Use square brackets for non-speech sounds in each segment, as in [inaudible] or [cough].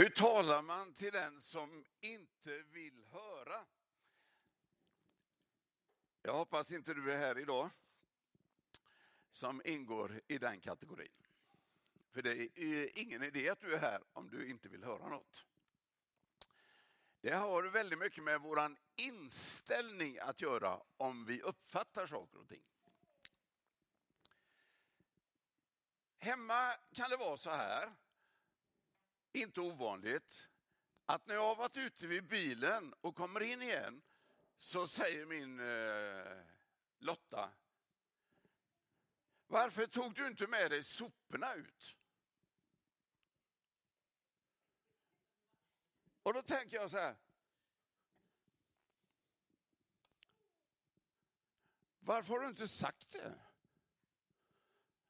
Hur talar man till den som inte vill höra? Jag hoppas inte du är här idag som ingår i den kategorin. För det är ingen idé att du är här om du inte vill höra något. Det har väldigt mycket med vår inställning att göra om vi uppfattar saker och ting. Hemma kan det vara så här, inte ovanligt, att när jag har varit ute vid bilen och kommer in igen så säger min eh, Lotta, varför tog du inte med dig soporna ut? Och då tänker jag så här. Varför har du inte sagt det?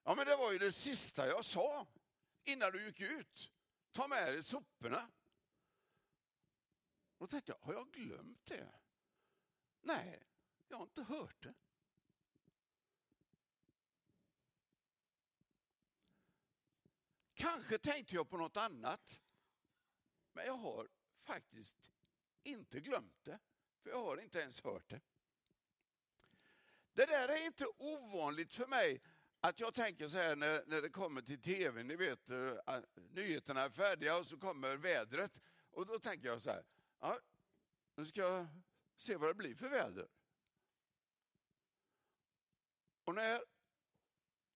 Ja, men det var ju det sista jag sa innan du gick ut. Ta med dig soporna. Då tänkte jag, har jag glömt det? Nej, jag har inte hört det. Kanske tänkte jag på något annat. Men jag har faktiskt inte glömt det. För jag har inte ens hört det. Det där är inte ovanligt för mig att jag tänker så här när, när det kommer till tv, ni vet eh, nyheterna är färdiga och så kommer vädret. Och då tänker jag så här, ja, nu ska jag se vad det blir för väder. Och när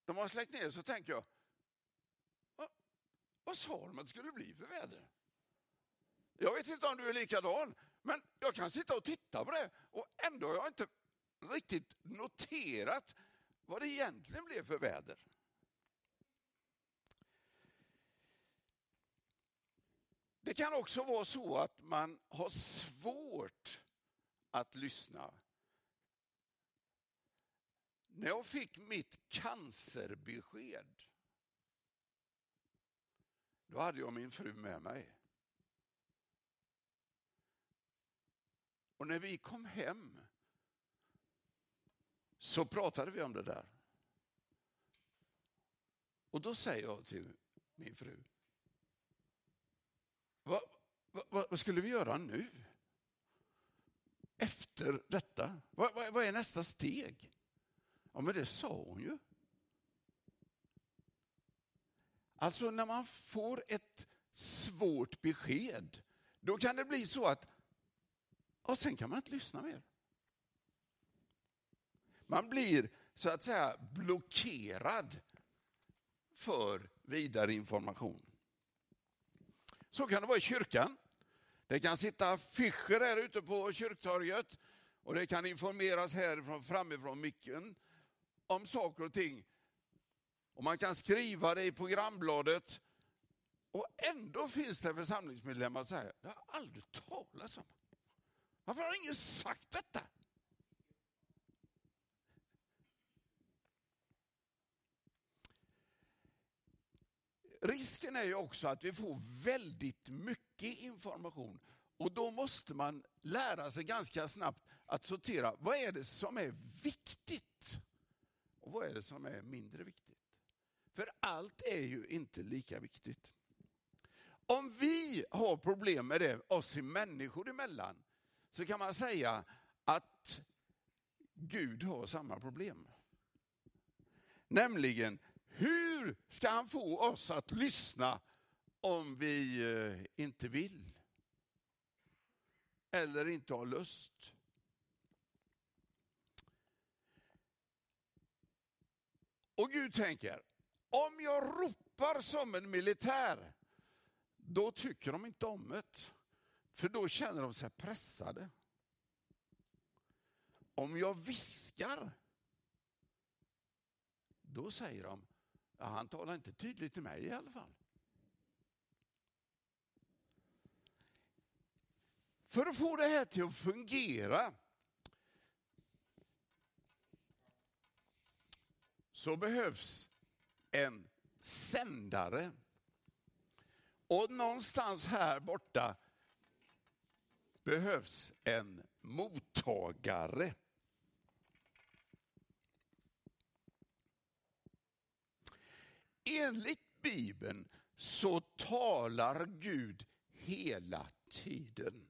de har släckt ner så tänker jag, vad sa de att det skulle bli för väder? Jag vet inte om du är likadan, men jag kan sitta och titta på det och ändå har jag inte riktigt noterat vad det egentligen blev för väder. Det kan också vara så att man har svårt att lyssna. När jag fick mitt cancerbesked, då hade jag min fru med mig. Och när vi kom hem så pratade vi om det där. Och då säger jag till min fru, vad, vad, vad skulle vi göra nu? Efter detta? Vad, vad, vad är nästa steg? Ja, men det sa hon ju. Alltså när man får ett svårt besked, då kan det bli så att och sen kan man inte lyssna mer. Man blir så att säga blockerad för vidare information. Så kan det vara i kyrkan. Det kan sitta affischer här ute på kyrktorget och det kan informeras härifrån framifrån micken om saker och ting. Och man kan skriva det i programbladet och ändå finns det församlingsmedlemmar som säger, jag har aldrig talat om. Varför har ingen sagt detta? Risken är ju också att vi får väldigt mycket information och då måste man lära sig ganska snabbt att sortera, vad är det som är viktigt? Och vad är det som är mindre viktigt? För allt är ju inte lika viktigt. Om vi har problem med det oss i människor emellan, så kan man säga att Gud har samma problem. Nämligen, hur ska han få oss att lyssna om vi eh, inte vill? Eller inte har lust? Och Gud tänker, om jag ropar som en militär, då tycker de inte om det. För då känner de sig pressade. Om jag viskar, då säger de, ja, han talar inte tydligt till mig i alla fall. För att få det här till att fungera så behövs en sändare. Och någonstans här borta behövs en mottagare. Enligt Bibeln så talar Gud hela tiden.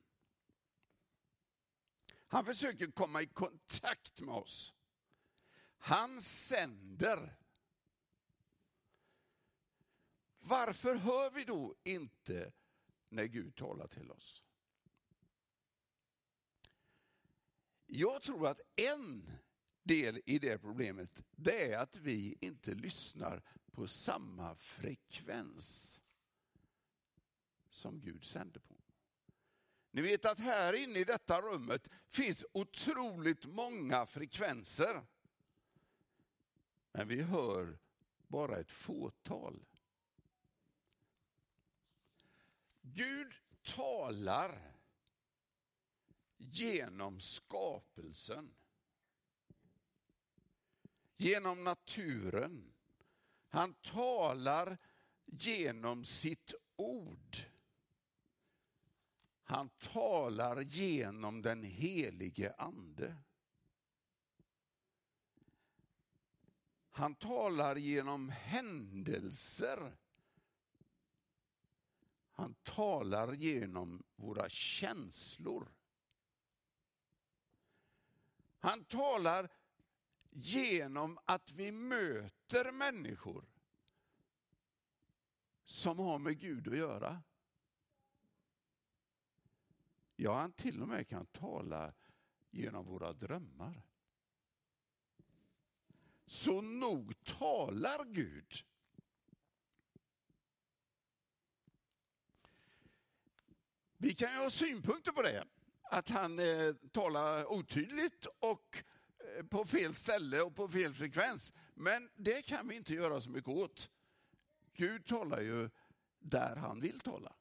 Han försöker komma i kontakt med oss. Han sänder. Varför hör vi då inte när Gud talar till oss? Jag tror att en del i det problemet, det är att vi inte lyssnar på samma frekvens som Gud sänder på. Ni vet att här inne i detta rummet finns otroligt många frekvenser. Men vi hör bara ett fåtal. Gud talar genom skapelsen. Genom naturen. Han talar genom sitt ord. Han talar genom den helige ande. Han talar genom händelser. Han talar genom våra känslor. Han talar genom att vi möter människor som har med Gud att göra. Ja, han till och med kan tala genom våra drömmar. Så nog talar Gud. Vi kan ju ha synpunkter på det, att han eh, talar otydligt och på fel ställe och på fel frekvens. Men det kan vi inte göra så mycket åt. Gud talar ju där han vill tala.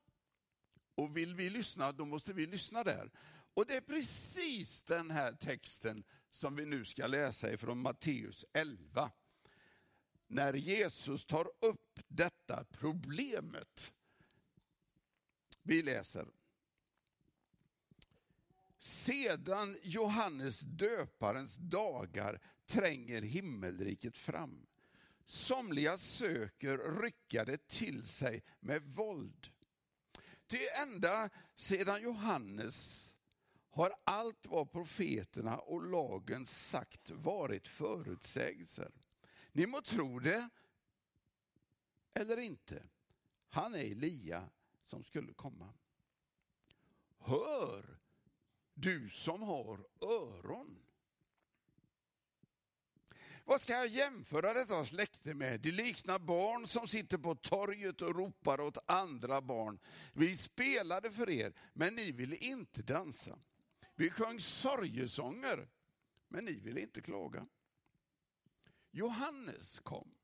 Och vill vi lyssna, då måste vi lyssna där. Och det är precis den här texten som vi nu ska läsa ifrån Matteus 11. När Jesus tar upp detta problemet. Vi läser. Sedan Johannes döparens dagar tränger himmelriket fram. Somliga söker rycka det till sig med våld. Ty ända sedan Johannes har allt vad profeterna och lagen sagt varit förutsägelser. Ni må tro det eller inte. Han är Elia som skulle komma. Hör, du som har öron. Vad ska jag jämföra detta släkte med? Det liknar barn som sitter på torget och ropar åt andra barn. Vi spelade för er, men ni ville inte dansa. Vi sjöng sorgesånger, men ni ville inte klaga. Johannes kom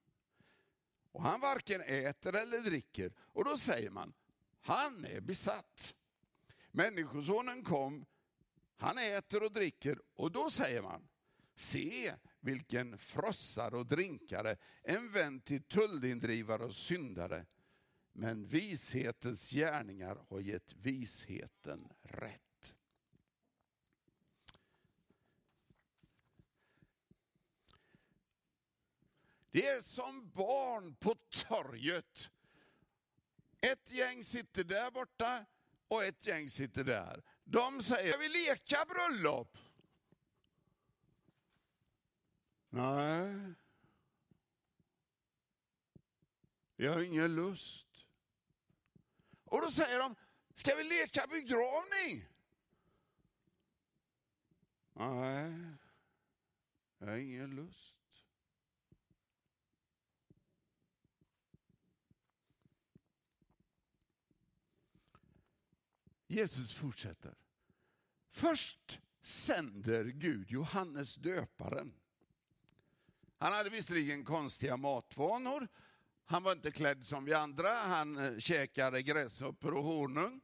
och han varken äter eller dricker och då säger man, han är besatt. Människosonen kom, han äter och dricker och då säger man, se vilken frossare och drinkare, en vän till tullindrivare och syndare. Men vishetens gärningar har gett visheten rätt. Det är som barn på torget. Ett gäng sitter där borta och ett gäng sitter där. De säger, ska vi leka bröllop? Nej. Jag har ingen lust. Och då säger de, ska vi leka begravning? Nej, jag har ingen lust. Jesus fortsätter. Först sänder Gud Johannes döparen. Han hade visserligen konstiga matvanor. Han var inte klädd som vi andra. Han eh, käkade gräshoppor och honung.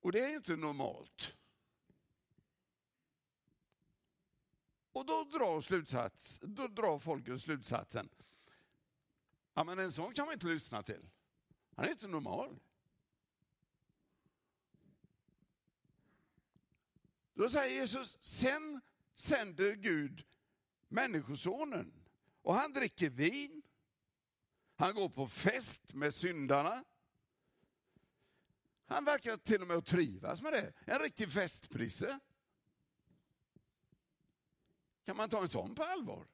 Och det är inte normalt. Och då drar, slutsats, då drar folket slutsatsen, ja men en sån kan man inte lyssna till. Han är inte normal. Då säger Jesus, sen sänder Gud Människosonen och han dricker vin. Han går på fest med syndarna. Han verkar till och med att trivas med det. En riktig festprisse. Kan man ta en sån på allvar?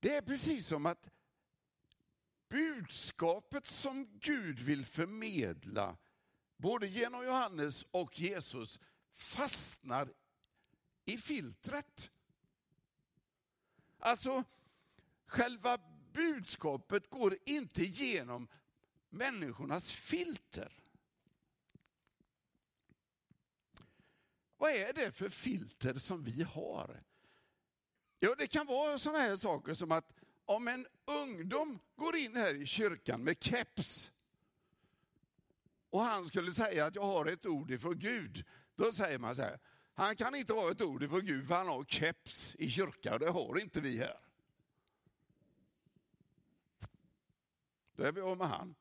Det är precis som att budskapet som Gud vill förmedla, både genom Johannes och Jesus, fastnar i filtret. Alltså, själva budskapet går inte igenom människornas filter. Vad är det för filter som vi har? Ja, det kan vara sådana här saker som att om en ungdom går in här i kyrkan med keps och han skulle säga att jag har ett ord ifrån Gud, då säger man så här, han kan inte ha ett ord ifrån Gud för han har keps i kyrkan, och det har inte vi här. Då är vi av med han.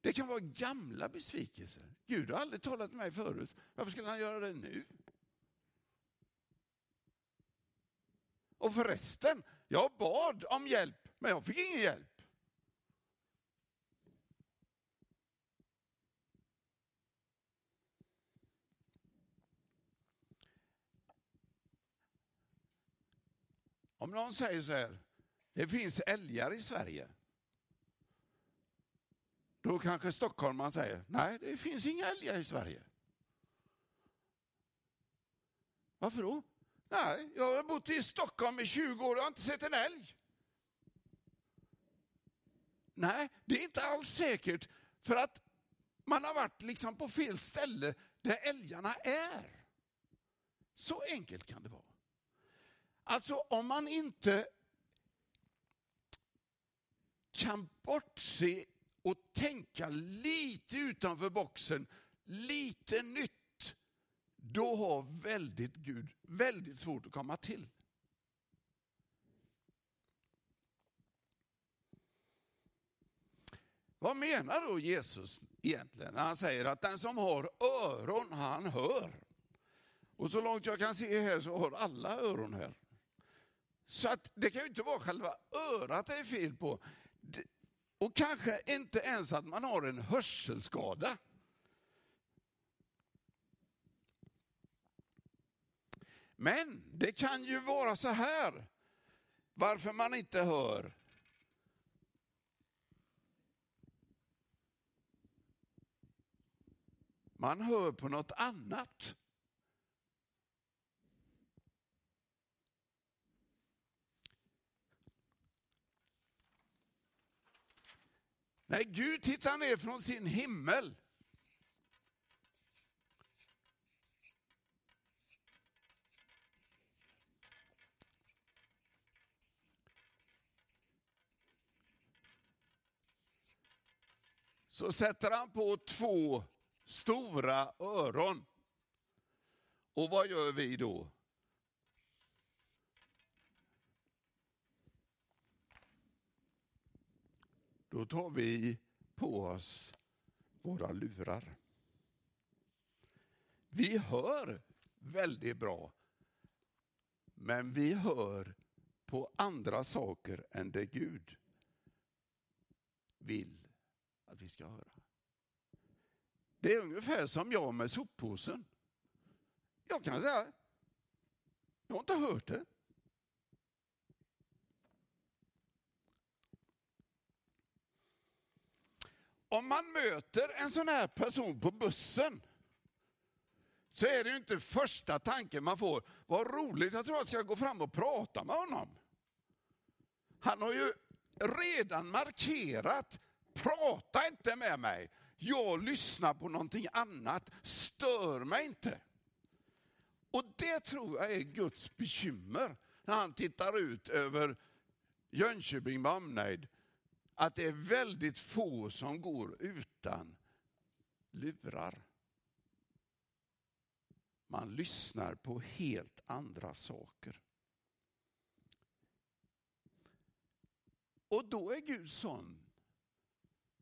Det kan vara gamla besvikelser. Gud har aldrig talat med mig förut. Varför skulle han göra det nu? Och förresten, jag bad om hjälp, men jag fick ingen hjälp. Om någon säger så här, det finns älgar i Sverige. Då kanske stockholmaren säger, nej det finns inga älgar i Sverige. Varför då? Nej, jag har bott i Stockholm i 20 år och har inte sett en älg. Nej, det är inte alls säkert för att man har varit liksom på fel ställe där älgarna är. Så enkelt kan det vara. Alltså om man inte kan bortse och tänka lite utanför boxen, lite nytt, då har väldigt Gud väldigt svårt att komma till. Vad menar då Jesus egentligen när han säger att den som har öron, han hör? Och så långt jag kan se här så har alla öron här. Så att det kan ju inte vara själva örat det är fel på. Och kanske inte ens att man har en hörselskada. Men det kan ju vara så här, varför man inte hör. Man hör på något annat. När Gud tittar ner från sin himmel så sätter han på två stora öron. Och vad gör vi då? Då tar vi på oss våra lurar. Vi hör väldigt bra, men vi hör på andra saker än det Gud vill att vi ska höra. Det är ungefär som jag med soppåsen. Jag kan säga, jag har inte hört det. Om man möter en sån här person på bussen så är det ju inte första tanken man får, vad roligt, jag tror jag ska gå fram och prata med honom. Han har ju redan markerat, prata inte med mig, jag lyssnar på någonting annat, stör mig inte. Och det tror jag är Guds bekymmer när han tittar ut över Jönköping med omnejd att det är väldigt få som går utan lurar. Man lyssnar på helt andra saker. Och då är Gud sån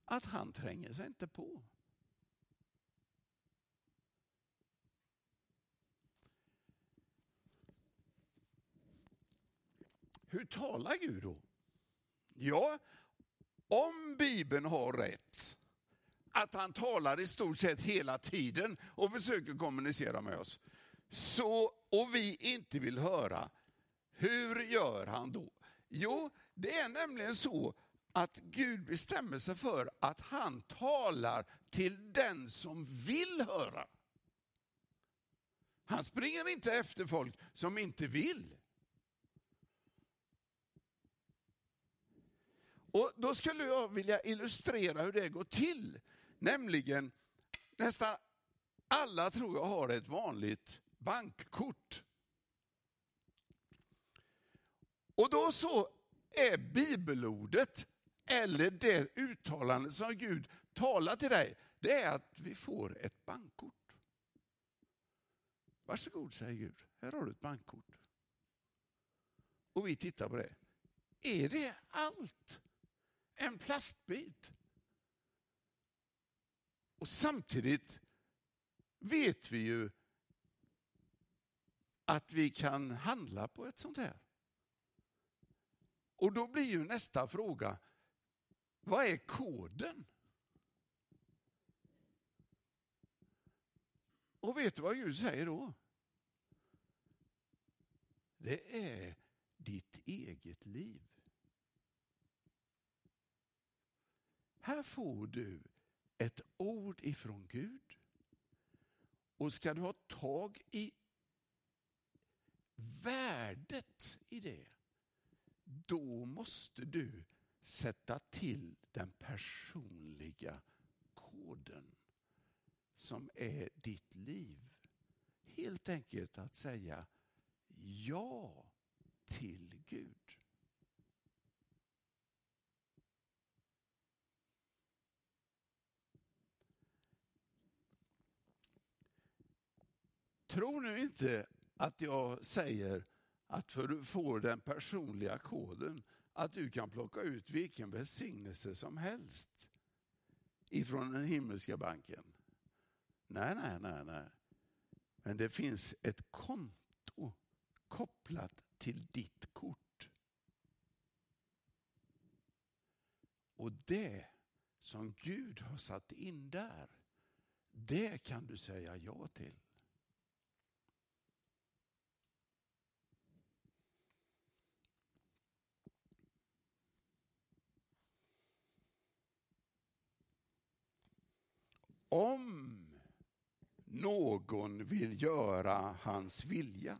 att han tränger sig inte på. Hur talar Gud då? Ja, om Bibeln har rätt, att han talar i stort sett hela tiden och försöker kommunicera med oss, så, och vi inte vill höra, hur gör han då? Jo, det är nämligen så att Gud bestämmer sig för att han talar till den som vill höra. Han springer inte efter folk som inte vill. Och Då skulle jag vilja illustrera hur det går till. Nämligen, nästan alla tror jag har ett vanligt bankkort. Och då så är bibelordet, eller det uttalande som Gud talar till dig, det är att vi får ett bankkort. Varsågod, säger Gud. Här har du ett bankkort. Och vi tittar på det. Är det allt? En plastbit? Och samtidigt vet vi ju att vi kan handla på ett sånt här. Och då blir ju nästa fråga, vad är koden? Och vet du vad Gud säger då? Det är ditt eget liv. Här får du ett ord ifrån Gud. Och ska du ha tag i värdet i det, då måste du sätta till den personliga koden som är ditt liv. Helt enkelt att säga ja till Gud. Tro nu inte att jag säger att för du får den personliga koden att du kan plocka ut vilken välsignelse som helst ifrån den himmelska banken. Nej, nej, nej, nej. Men det finns ett konto kopplat till ditt kort. Och det som Gud har satt in där, det kan du säga ja till. Om någon vill göra hans vilja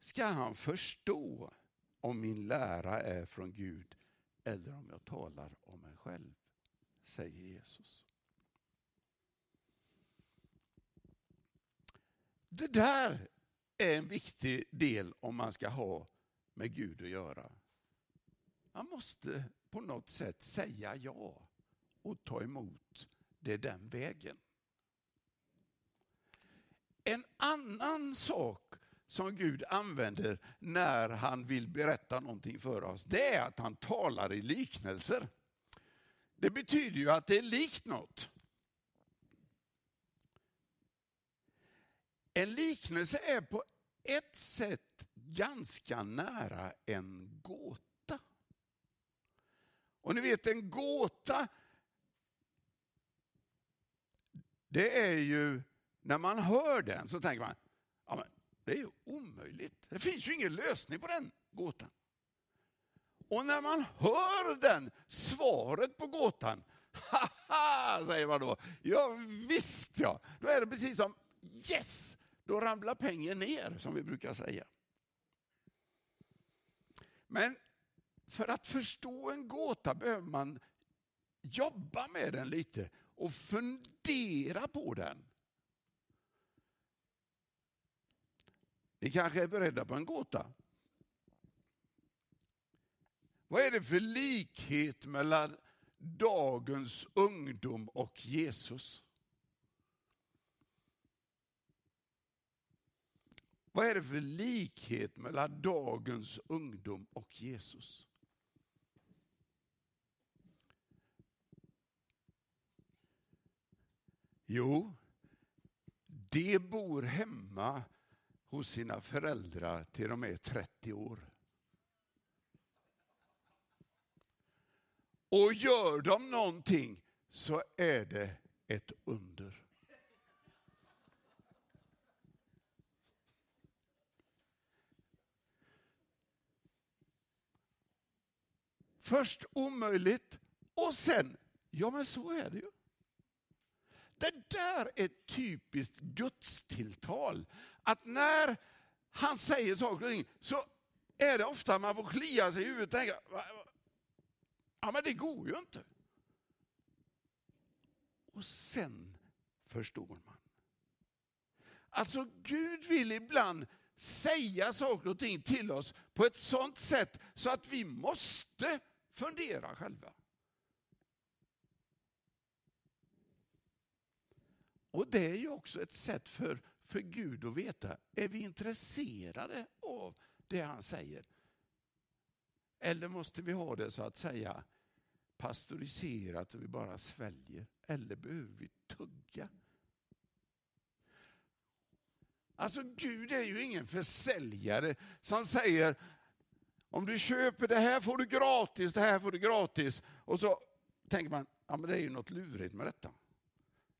ska han förstå om min lära är från Gud eller om jag talar om mig själv, säger Jesus. Det där är en viktig del om man ska ha med Gud att göra. Man måste på något sätt säga ja och ta emot det är den vägen. En annan sak som Gud använder när han vill berätta någonting för oss, det är att han talar i liknelser. Det betyder ju att det är likt något. En liknelse är på ett sätt ganska nära en gåta. Och ni vet en gåta, det är ju när man hör den så tänker man, ja, men det är ju omöjligt. Det finns ju ingen lösning på den gåtan. Och när man hör den, svaret på gåtan, [laughs] haha, säger man då. Ja visst ja, då är det precis som yes, då ramlar pengen ner som vi brukar säga. Men för att förstå en gåta behöver man jobba med den lite och fundera på den. Ni kanske är beredda på en gåta? Vad är det för likhet mellan dagens ungdom och Jesus? Vad är det för likhet mellan dagens ungdom och Jesus? Jo, de bor hemma hos sina föräldrar till de är 30 år. Och gör de någonting så är det ett under. Först omöjligt och sen, ja men så är det ju. Det där är ett typiskt gudstilltal. Att när han säger saker och ting så är det ofta man får klia sig i huvudet och tänka, ja men det går ju inte. Och sen förstår man. Alltså Gud vill ibland säga saker och ting till oss på ett sånt sätt så att vi måste fundera själva. Och det är ju också ett sätt för, för Gud att veta, är vi intresserade av det han säger? Eller måste vi ha det så att säga pastoriserat och vi bara sväljer? Eller behöver vi tugga? Alltså Gud är ju ingen försäljare som säger om du köper det här får du gratis, det här får du gratis. Och så tänker man, ja men det är ju något lurigt med detta.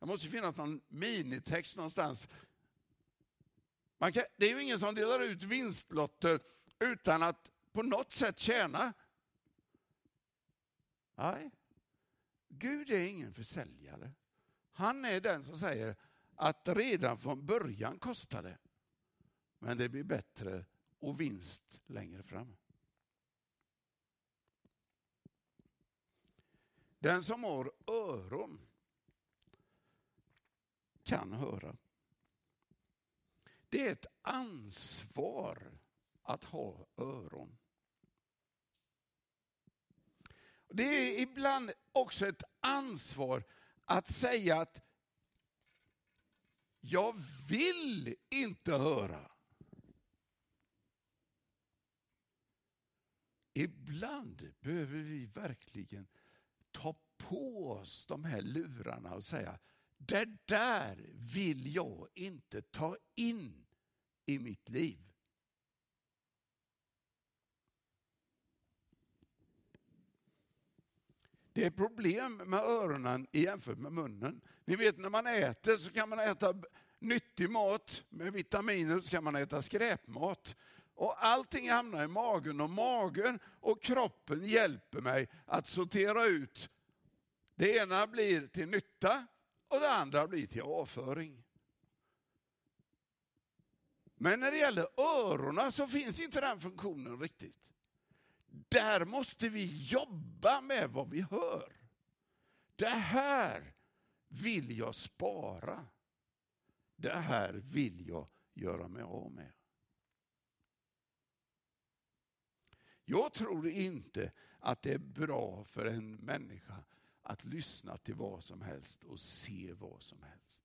Det måste finnas någon minitext någonstans. Man kan, det är ju ingen som delar ut vinstlotter utan att på något sätt tjäna. Nej, Gud är ingen försäljare. Han är den som säger att redan från början kostar det. Men det blir bättre och vinst längre fram. Den som har öron kan höra. Det är ett ansvar att ha öron. Det är ibland också ett ansvar att säga att jag vill inte höra. Ibland behöver vi verkligen ta på oss de här lurarna och säga, det där vill jag inte ta in i mitt liv. Det är problem med öronen jämfört med munnen. Ni vet när man äter så kan man äta nyttig mat med vitaminer så kan man äta skräpmat. Och allting hamnar i magen och magen och kroppen hjälper mig att sortera ut. Det ena blir till nytta och det andra blir till avföring. Men när det gäller öronen så finns inte den funktionen riktigt. Där måste vi jobba med vad vi hör. Det här vill jag spara. Det här vill jag göra mig av med. Jag tror inte att det är bra för en människa att lyssna till vad som helst och se vad som helst.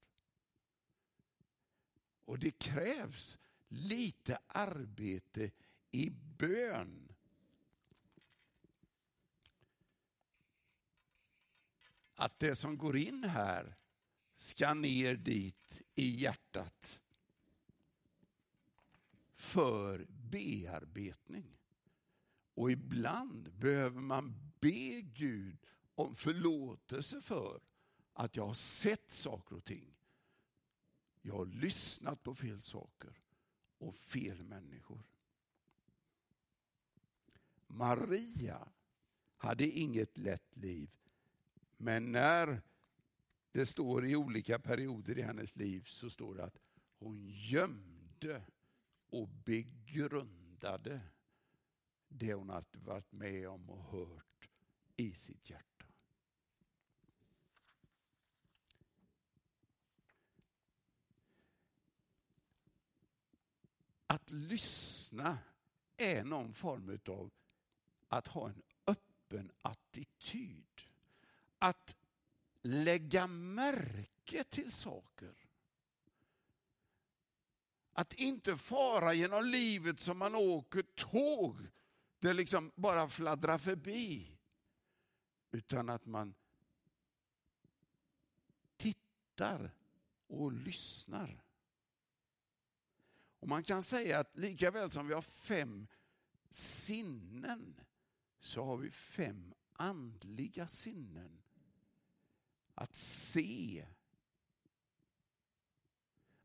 Och det krävs lite arbete i bön. Att det som går in här ska ner dit i hjärtat för bearbetning. Och ibland behöver man be Gud om förlåtelse för att jag har sett saker och ting. Jag har lyssnat på fel saker och fel människor. Maria hade inget lätt liv, men när det står i olika perioder i hennes liv så står det att hon gömde och begrundade det hon hade varit med om och hört i sitt hjärta. Att lyssna är någon form av att ha en öppen attityd. Att lägga märke till saker. Att inte fara genom livet som man åker tåg. Det liksom bara fladdrar förbi. Utan att man tittar och lyssnar. Och Man kan säga att lika väl som vi har fem sinnen så har vi fem andliga sinnen att se,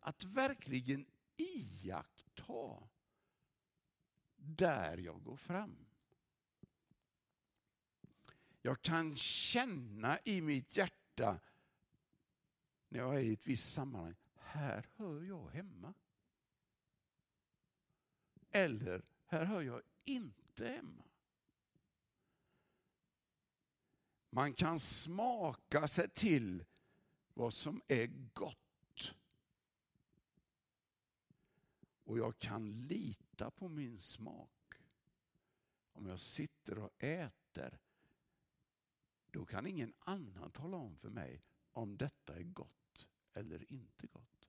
att verkligen iaktta där jag går fram. Jag kan känna i mitt hjärta när jag är i ett visst sammanhang, här hör jag hemma. Eller, här hör jag inte hemma. Man kan smaka sig till vad som är gott. Och jag kan lita på min smak. Om jag sitter och äter, då kan ingen annan tala om för mig om detta är gott eller inte gott.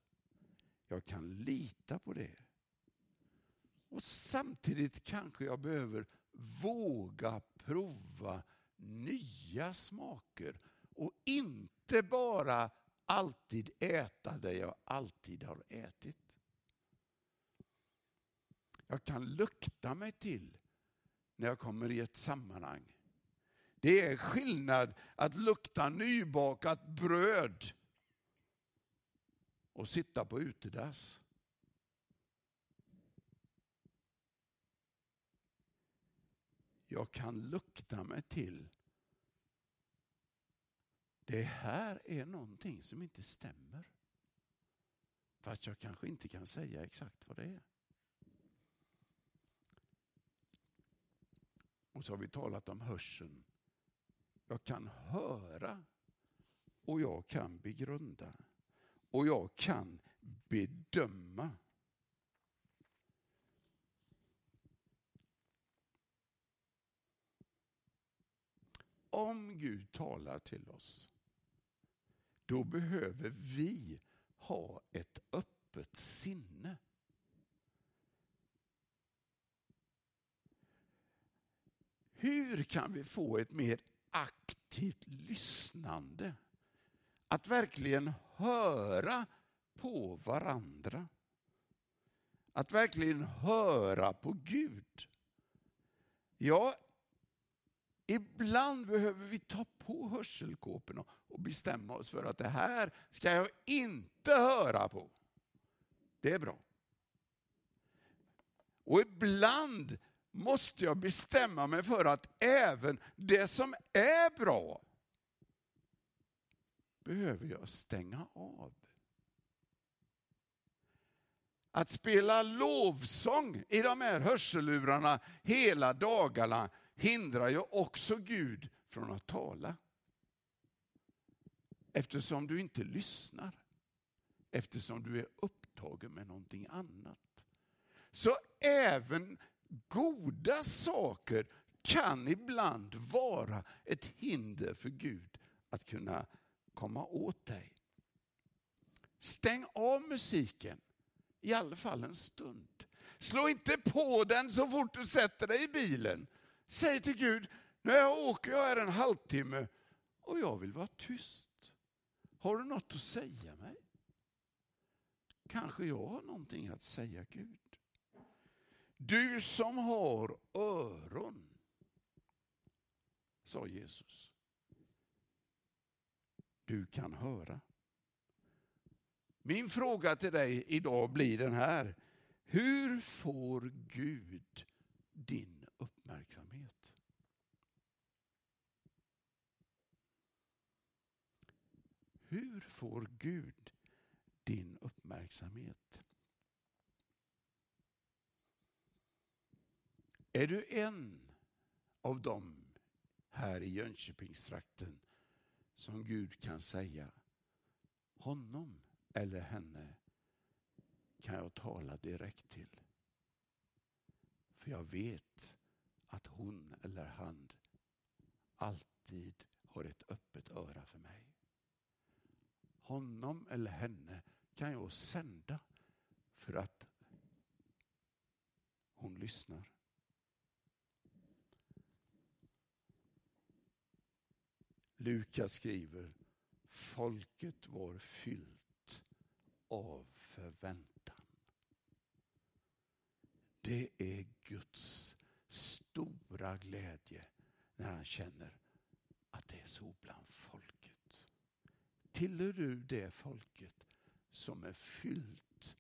Jag kan lita på det. Och samtidigt kanske jag behöver våga prova nya smaker och inte bara alltid äta det jag alltid har ätit. Jag kan lukta mig till när jag kommer i ett sammanhang. Det är skillnad att lukta nybakat bröd och sitta på utedass. Jag kan lukta mig till. Det här är någonting som inte stämmer. Fast jag kanske inte kan säga exakt vad det är. Och så har vi talat om hörseln. Jag kan höra och jag kan begrunda. Och jag kan bedöma. Om Gud talar till oss, då behöver vi ha ett öppet sinne. Hur kan vi få ett mer aktivt lyssnande? Att verkligen höra på varandra. Att verkligen höra på Gud. Ja, ibland behöver vi ta på hörselkåporna och bestämma oss för att det här ska jag inte höra på. Det är bra. Och ibland måste jag bestämma mig för att även det som är bra behöver jag stänga av. Att spela lovsång i de här hörselurarna hela dagarna hindrar ju också Gud från att tala. Eftersom du inte lyssnar. Eftersom du är upptagen med någonting annat. Så även goda saker kan ibland vara ett hinder för Gud att kunna komma åt dig. Stäng av musiken, i alla fall en stund. Slå inte på den så fort du sätter dig i bilen. Säg till Gud, nu åker jag här en halvtimme och jag vill vara tyst. Har du något att säga mig? Kanske jag har någonting att säga Gud. Du som har öron, sa Jesus. Du kan höra. Min fråga till dig idag blir den här. Hur får Gud din uppmärksamhet? Hur får Gud din uppmärksamhet? Är du en av dem här i Jönköpingstrakten som Gud kan säga, honom eller henne kan jag tala direkt till. För jag vet att hon eller han alltid har ett öppet öra för mig. Honom eller henne kan jag sända för att hon lyssnar. Lukas skriver, folket var fyllt av förväntan. Det är Guds stora glädje när han känner att det är så bland folk. Tillhör du det folket som är fyllt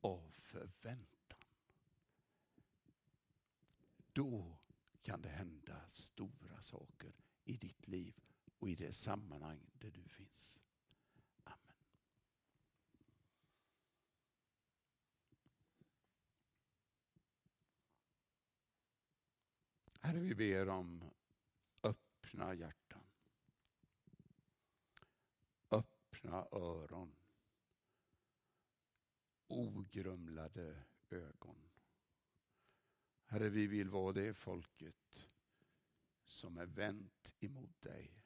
av förväntan? Då kan det hända stora saker i ditt liv och i det sammanhang där du finns. Amen. Herre, vi ber om öppna hjärtan. Öppna öron. Ogrumlade ögon. Herre, vi vill vara det folket som är vänt emot dig